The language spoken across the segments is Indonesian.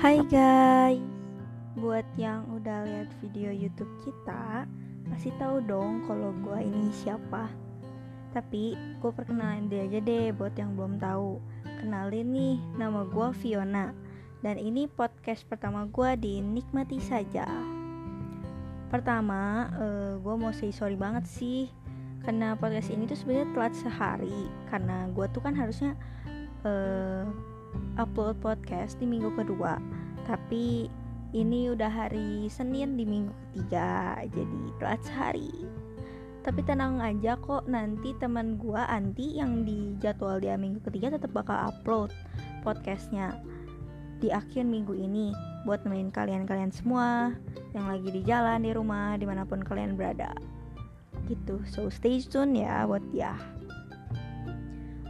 Hai guys, buat yang udah lihat video YouTube kita, pasti tahu dong kalau gue ini siapa. Tapi gue perkenalan dia aja deh buat yang belum tahu. Kenalin nih, nama gue Fiona. Dan ini podcast pertama gue di Nikmati Saja. Pertama, uh, eh, gue mau say sorry banget sih karena podcast ini tuh sebenarnya telat sehari karena gue tuh kan harusnya uh, upload podcast di minggu kedua. Tapi ini udah hari Senin di minggu ketiga jadi telat sehari. Tapi tenang aja kok nanti teman gua Anti yang di jadwal dia minggu ketiga tetap bakal upload podcastnya di akhir minggu ini buat nemenin kalian-kalian semua yang lagi di jalan di rumah di mana pun kalian berada. Gitu. So stay tune ya buat dia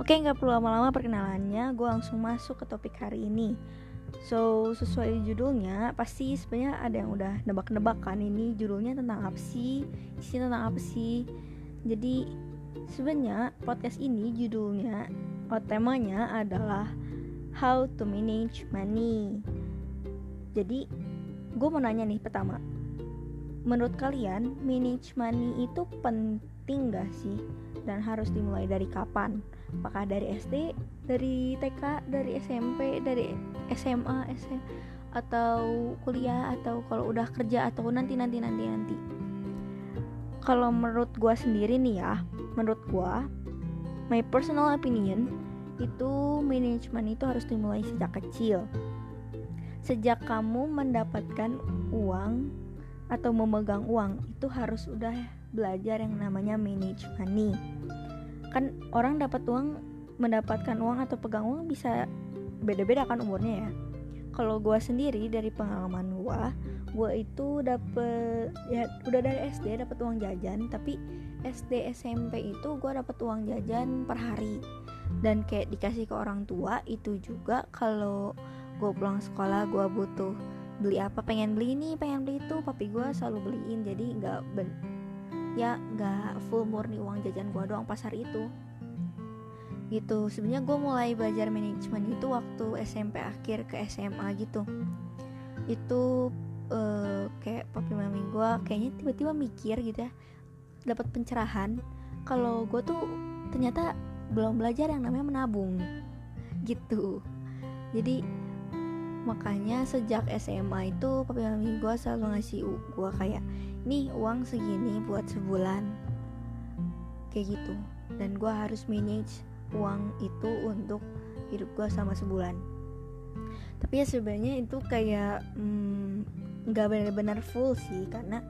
Oke, nggak perlu lama-lama perkenalannya, gue langsung masuk ke topik hari ini. So, sesuai judulnya, pasti sebenarnya ada yang udah nebak-nebak kan ini judulnya tentang apa sih, isinya tentang apa sih. Jadi, sebenarnya podcast ini judulnya, oh, temanya adalah How to Manage Money. Jadi, gue mau nanya nih pertama, menurut kalian manage money itu penting gak sih? Dan harus dimulai dari kapan? apakah dari SD dari TK dari SMP dari SMA SM atau kuliah atau kalau udah kerja atau nanti nanti nanti nanti kalau menurut gua sendiri nih ya menurut gua my personal opinion itu manajemen itu harus dimulai sejak kecil sejak kamu mendapatkan uang atau memegang uang itu harus udah belajar yang namanya manage money. Kan orang dapat uang mendapatkan uang atau pegang uang bisa beda-beda kan umurnya ya. Kalau gue sendiri dari pengalaman gue gue itu dapet ya udah dari SD dapat uang jajan tapi SD SMP itu gue dapet uang jajan per hari. Dan kayak dikasih ke orang tua itu juga kalau gue pulang sekolah gue butuh beli apa pengen beli ini pengen beli itu papi gue selalu beliin. Jadi nggak ya nggak full murni uang jajan gue doang pas hari itu. Gitu. Sebenarnya gue mulai belajar manajemen itu waktu SMP akhir ke SMA gitu. Itu uh, kayak papi mami gue kayaknya tiba-tiba mikir gitu ya dapat pencerahan. Kalau gue tuh ternyata belum belajar yang namanya menabung. Gitu. Jadi makanya sejak SMA itu papi mami gue selalu ngasih gue kayak nih uang segini buat sebulan. Kayak gitu. Dan gue harus manage uang itu untuk hidup gue sama sebulan. Tapi ya sebenarnya itu kayak hmm, nggak mm, benar-benar full sih karena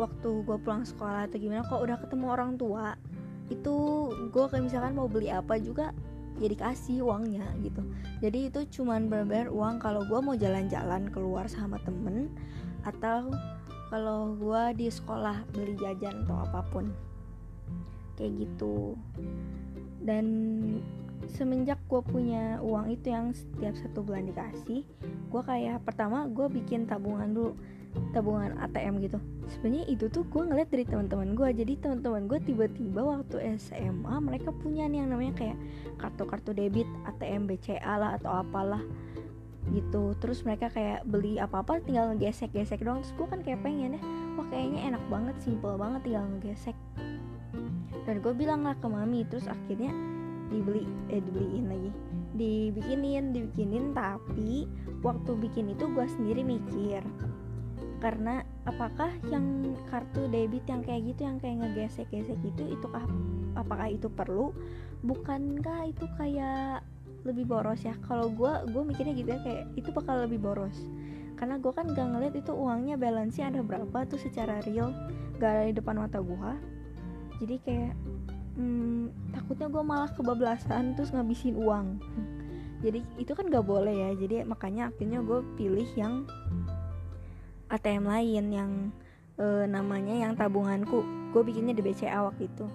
waktu gue pulang sekolah atau gimana kok udah ketemu orang tua itu gue kayak misalkan mau beli apa juga ya dikasih uangnya gitu. Jadi itu cuman benar-benar uang kalau gue mau jalan-jalan keluar sama temen atau kalau gue di sekolah beli jajan atau apa pun. Kayak gitu. Dan semenjak gue punya uang itu yang setiap satu bulan dikasih gue kayak pertama gue bikin tabungan dulu tabungan ATM gitu. Sebenarnya itu tuh gue ngeliat dari teman-teman gue jadi teman-teman gue tiba-tiba waktu SMA mereka punya nih yang namanya kayak kartu-kartu debit ATM BCA lah atau apalah gitu. Terus mereka kayak beli apa-apa tinggal ngegesek-gesek doang. Terus gue kan kayak pengen ya wah kayaknya enak banget simple banget tinggal ngegesek. Dan gue bilang lah ke mami terus akhirnya dibeli eh dibeliin lagi. Dibikinin dibikinin tapi waktu bikin itu gue sendiri mikir karena apakah yang kartu debit yang kayak gitu yang kayak ngegesek-gesek itu itu apakah itu perlu? Bukankah itu kayak lebih boros ya. Kalau gue gue mikirnya gitu ya kayak itu bakal lebih boros. Karena gue kan gak ngeliat itu uangnya balance nya ada berapa tuh secara real gak ada di depan mata gue jadi kayak hmm, takutnya gue malah kebablasan terus ngabisin uang. Jadi itu kan gak boleh ya. Jadi makanya akhirnya gue pilih yang ATM lain yang e, namanya yang tabunganku. Gue bikinnya di BCA waktu itu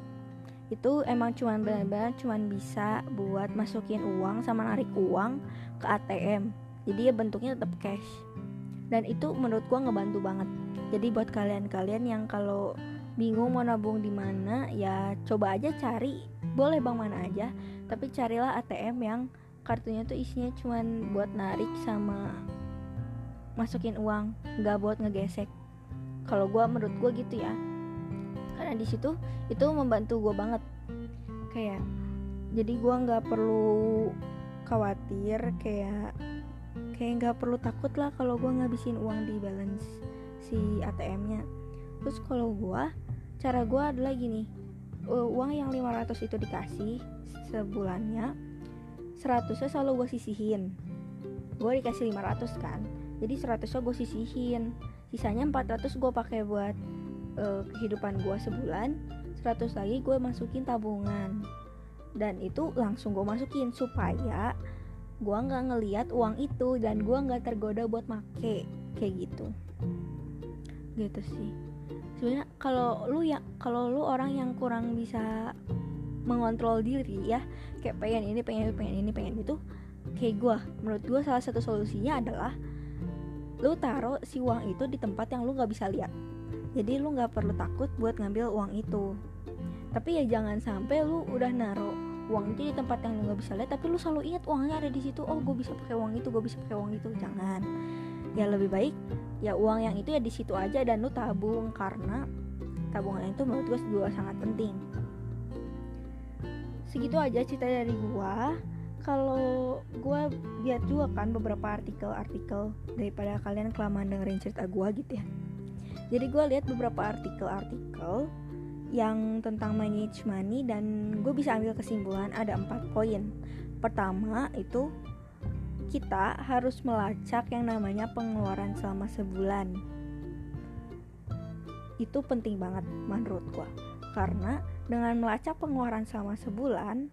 itu emang cuman benar-benar cuman bisa buat masukin uang sama narik uang ke ATM jadi ya bentuknya tetap cash. Dan itu menurut gua ngebantu banget. Jadi buat kalian-kalian yang kalau bingung mau nabung di mana ya coba aja cari boleh bang mana aja tapi carilah ATM yang kartunya tuh isinya cuman buat narik sama masukin uang nggak buat ngegesek. Kalau gue menurut gue gitu ya karena di situ itu membantu gue banget. Kayak jadi gue nggak perlu khawatir kayak kayak nggak perlu takut lah kalau gue ngabisin uang di balance si ATM-nya terus kalau gue cara gue adalah gini uh, uang yang 500 itu dikasih sebulannya 100 nya selalu gue sisihin. Gue dikasih 500 kan jadi 100 nya gue sisihin. Sisanya 400 gue pakai buat uh, kehidupan gue sebulan 100 lagi gue masukin tabungan. Dan itu langsung gue masukin supaya gue nggak ngeliat uang itu dan gue nggak tergoda buat make kayak gitu. Gitu sih. Sebenarnya kalau lu ya kalau lu orang yang kurang bisa mengontrol diri ya kayak pengen ini pengen pengen ini pengen itu kayak gue menurut gue salah satu solusinya adalah lu taruh si uang itu di tempat yang lu nggak bisa lihat jadi lu nggak perlu takut buat ngambil uang itu. Tapi ya jangan sampai lu udah naruh uang itu di tempat yang lu nggak bisa lihat tapi lu selalu ingat uangnya ada di situ. Oh gue bisa pakai uang itu gue bisa pakai uang itu. Jangan. Ya lebih baik ya uang yang itu ya di situ aja dan lu tabung karena tabungan itu menurut gue juga sangat penting. Segitu aja cerita dari gue kalau gue lihat juga kan beberapa artikel-artikel daripada kalian kelamaan dengerin cerita gue gitu ya jadi gue lihat beberapa artikel-artikel yang tentang manage money dan gue bisa ambil kesimpulan ada empat poin pertama itu kita harus melacak yang namanya pengeluaran selama sebulan. Itu penting banget menurut gua. Karena dengan melacak pengeluaran selama sebulan,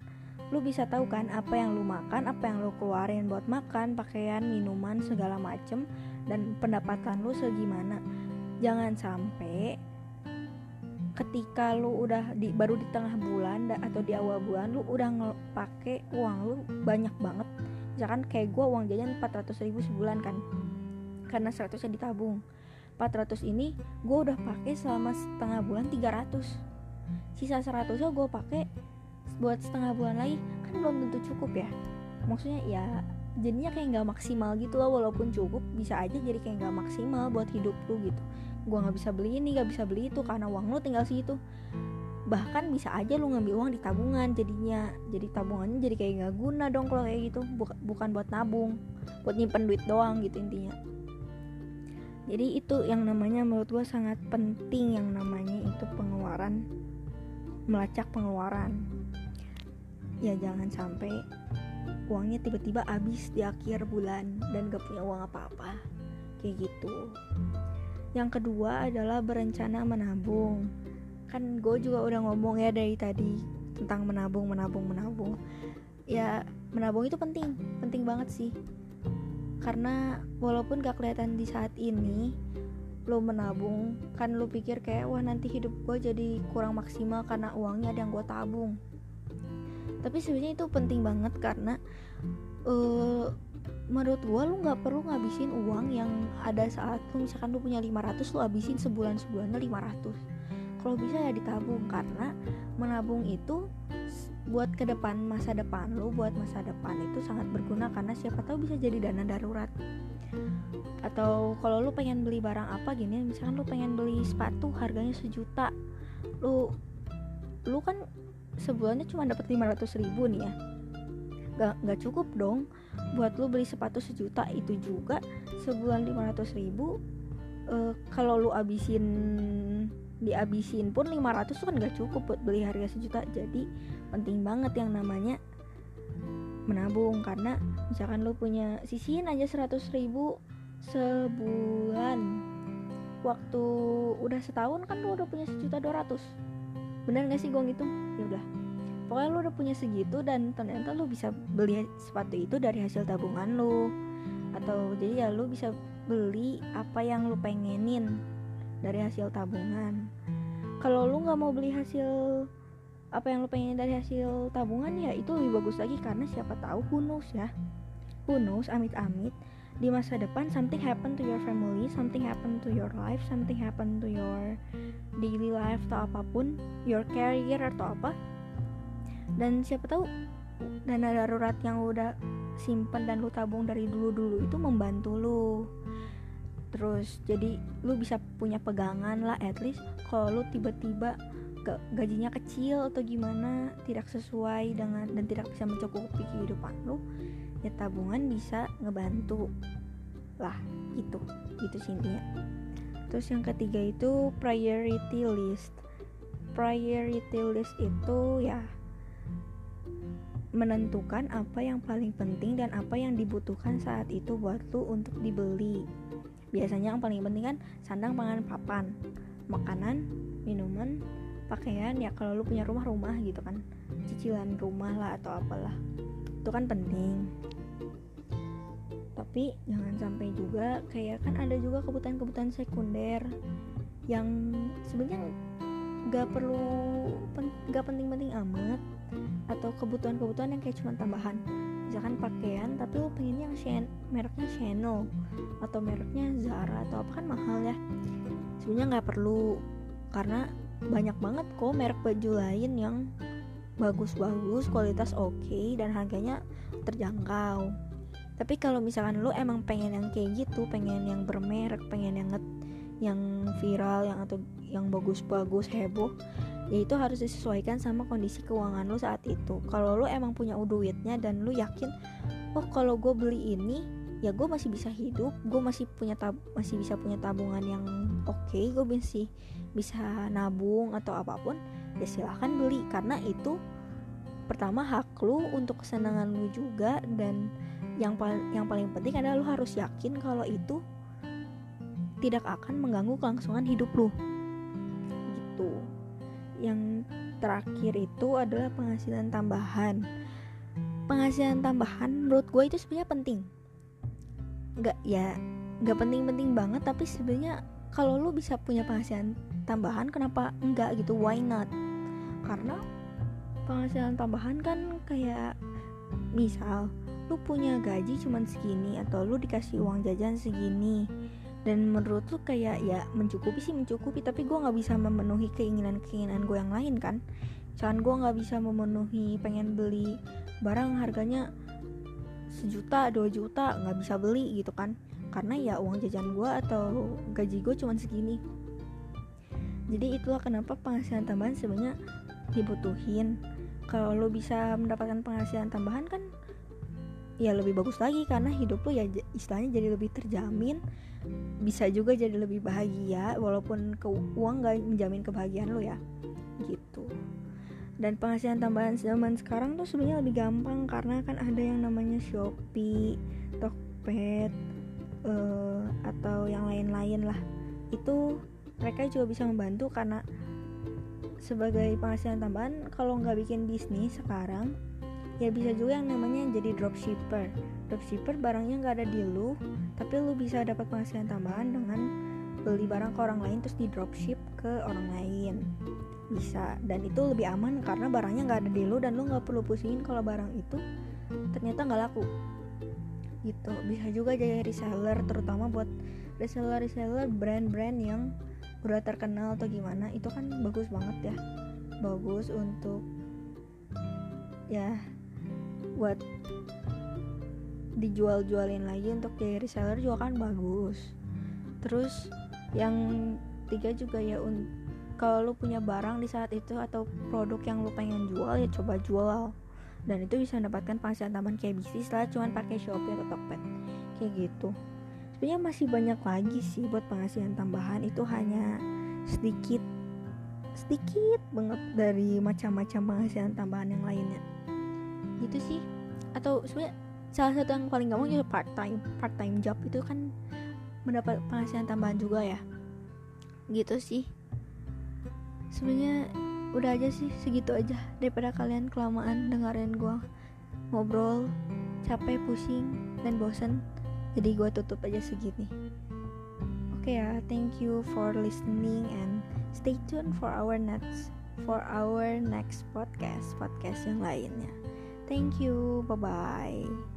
lu bisa tahu kan apa yang lu makan, apa yang lu keluarin buat makan, pakaian, minuman, segala macem dan pendapatan lu segimana. Jangan sampai ketika lu udah di baru di tengah bulan atau di awal bulan lu udah ngepake uang lu banyak banget. Misalkan kayak gue uang jajan 400 ribu sebulan kan karena 100 nya ditabung 400 ini gue udah pakai selama setengah bulan 300 sisa 100 nya gue pakai buat setengah bulan lagi kan belum tentu cukup ya. Maksudnya ya jadinya kayak nggak maksimal gitu loh walaupun cukup bisa aja jadi kayak nggak maksimal buat hidup lu gitu. Gue nggak bisa beli ini nggak bisa beli itu karena uang lu tinggal segitu. Bahkan bisa aja lu ngambil uang di tabungan jadinya jadi tabungannya jadi kayak nggak guna dong kalau kayak gitu. Bukan buat nabung buat nyimpen duit doang gitu intinya. Jadi itu yang namanya menurut gue sangat penting yang namanya itu pengeluaran melacak pengeluaran. Ya jangan sampai uangnya tiba-tiba habis di akhir bulan dan gak punya uang apa-apa. Kayak gitu. Yang kedua adalah berencana menabung. Kan gue juga udah ngomong ya dari tadi tentang menabung menabung menabung. Ya menabung itu penting penting banget sih. Karena walaupun gak kelihatan di saat ini lo menabung kan lo pikir kayak wah nanti hidup gue jadi kurang maksimal karena uangnya ada yang gue tabung tapi sebenarnya itu penting banget karena uh, menurut gue lo nggak perlu ngabisin uang yang ada saat lo misalkan lo punya 500 lo habisin sebulan sebulannya 500 kalau bisa ya ditabung karena menabung itu buat ke depan masa depan lu buat masa depan itu sangat berguna karena siapa tahu bisa jadi dana darurat. Atau kalau lu pengen beli barang apa gini misalkan lu pengen beli sepatu harganya sejuta lu lu kan sebulannya cuma dapat 500 ribu nih ya. Gak, gak cukup dong. Buat lu beli sepatu sejuta itu juga sebulan 500 ribu uh, kalau lu abisin dihabisin pun 500 tuh kan gak cukup buat beli harga sejuta. Jadi penting banget yang namanya menabung. Karena misalkan lo punya sisihin aja 100 ribu sebulan. Waktu udah setahun kan lo udah punya sejuta 200 bener gak sih gue ngitung udah pokoknya lo udah punya segitu dan ternyata lo bisa beli sepatu itu dari hasil tabungan lo atau jadi ya lo bisa beli apa yang lo pengenin dari hasil tabungan. Kalau lu nggak mau beli hasil apa yang lu pengen dari hasil tabungan ya itu lebih bagus lagi karena siapa tahu who knows ya. Who knows amit-amit. Di masa depan something happen to your family something happen to your life something happen to your daily life atau apa pun your career atau apa. Dan siapa tahu dana darurat yang udah simpen dan lu tabung dari dulu-dulu itu membantu lu. Terus jadi lu bisa punya pegangan lah at least kalau lu tiba-tiba gajinya kecil atau gimana tidak sesuai dengan dan tidak bisa mencukupi kehidupan lu ya tabungan bisa ngebantu lah. Gitu. Gitu sih intinya terus yang ketiga itu priority list. Priority list itu ya menentukan apa yang paling penting dan apa yang dibutuhkan saat itu buat lu untuk dibeli. Biasanya yang paling penting kan sandang pangan papan makanan minuman pakaian ya kalau lu punya rumah-rumah gitu kan. Cicilan rumah lah atau apalah. Itu kan penting tapi jangan sampai juga kayak kan ada juga kebutuhan-kebutuhan sekunder yang sebenarnya gak perlu pen, penting-penting amat atau kebutuhan-kebutuhan yang kayak cuma tambahan. Misalkan pakaian tapi lo pengennya yang Shen, mereknya Chanel atau mereknya Zara atau apa kan mahal ya. Sebenarnya nggak perlu karena banyak banget kok merek baju lain yang bagus-bagus kualitas oke okay, dan harganya terjangkau tapi kalau misalkan lo emang pengen yang kayak gitu pengen yang bermerek pengen yang yang viral yang atau yang bagus-bagus heboh ya itu harus disesuaikan sama kondisi keuangan lo saat itu. Kalau lo emang punya duitnya dan lo yakin oh kalau gue beli ini ya gue masih bisa hidup gue masih punya tab masih bisa punya tabungan yang oke okay, gue masih bisa nabung atau apa pun ya silahkan beli. Karena itu pertama hak lu untuk kesenangan lu juga dan yang paling yang paling penting adalah lu harus yakin kalau itu tidak akan mengganggu kelangsungan hidup lu. Gitu. Yang terakhir itu adalah penghasilan tambahan. Penghasilan tambahan menurut gue itu sebenarnya penting. Nggak ya nggak penting-penting banget tapi sebenarnya kalau lu bisa punya penghasilan tambahan kenapa enggak gitu? Why not? Karena penghasilan tambahan kan kayak misal lu punya gaji cuman segini atau lu dikasih uang jajan segini. Dan menurut lu kayak ya mencukupi sih mencukupi tapi gue nggak bisa memenuhi keinginan keinginan gue yang lain kan. Jangan gue nggak bisa memenuhi pengen beli barang harganya sejuta dua juta nggak bisa beli gitu kan. Karena ya uang jajan gue atau gaji gue cuma segini. Jadi itulah kenapa penghasilan tambahan sebenarnya dibutuhin. Kalau lo bisa mendapatkan penghasilan tambahan kan ya lebih bagus lagi karena hidup lo ya istilahnya jadi lebih terjamin. Bisa juga jadi lebih bahagia walaupun ke uang gak menjamin kebahagiaan lo ya gitu. Dan penghasilan tambahan zaman sekarang tuh sebenarnya lebih gampang karena kan ada yang namanya Shopee, Tokped uh, atau yang lain-lain lah. Itu mereka juga bisa membantu karena sebagai penghasilan tambahan kalau nggak bikin bisnis sekarang ya bisa juga yang namanya jadi dropshipper. Dropshipper barangnya nggak ada di lu tapi lu bisa dapat penghasilan tambahan dengan beli barang ke orang lain terus di dropship ke orang lain. Bisa. Dan itu lebih aman karena barangnya nggak ada di lu dan lu nggak perlu pusingin kalau barang itu ternyata nggak laku. Gitu. Bisa juga jadi reseller terutama buat reseller reseller brand-brand yang udah terkenal atau gimana. Itu kan bagus banget ya. Bagus untuk ya buat dijual-jualin lagi untuk jadi reseller juga kan bagus. Terus yang tiga juga ya kalau lu punya barang di saat itu atau produk yang lu pengen jual ya coba jual. Dan itu bisa mendapatkan penghasilan tambahan kayak bisnis lah cuman pakai Shopee atau Tokped. Kayak gitu. Sebenarnya masih banyak lagi sih buat penghasilan tambahan itu hanya sedikit sedikit banget dari macam-macam penghasilan tambahan yang lainnya gitu sih. Atau sebenarnya salah satu yang paling gampang juga part time part time job itu kan mendapat penghasilan tambahan juga ya. Gitu sih. Sebenarnya udah aja sih segitu aja daripada kalian kelamaan dengerin gue ngobrol capek pusing dan bosen. Jadi gue tutup aja segini. Oke okay ya thank you for listening and stay tuned for our next for our next podcast podcast yang lainnya thank you. Bye bye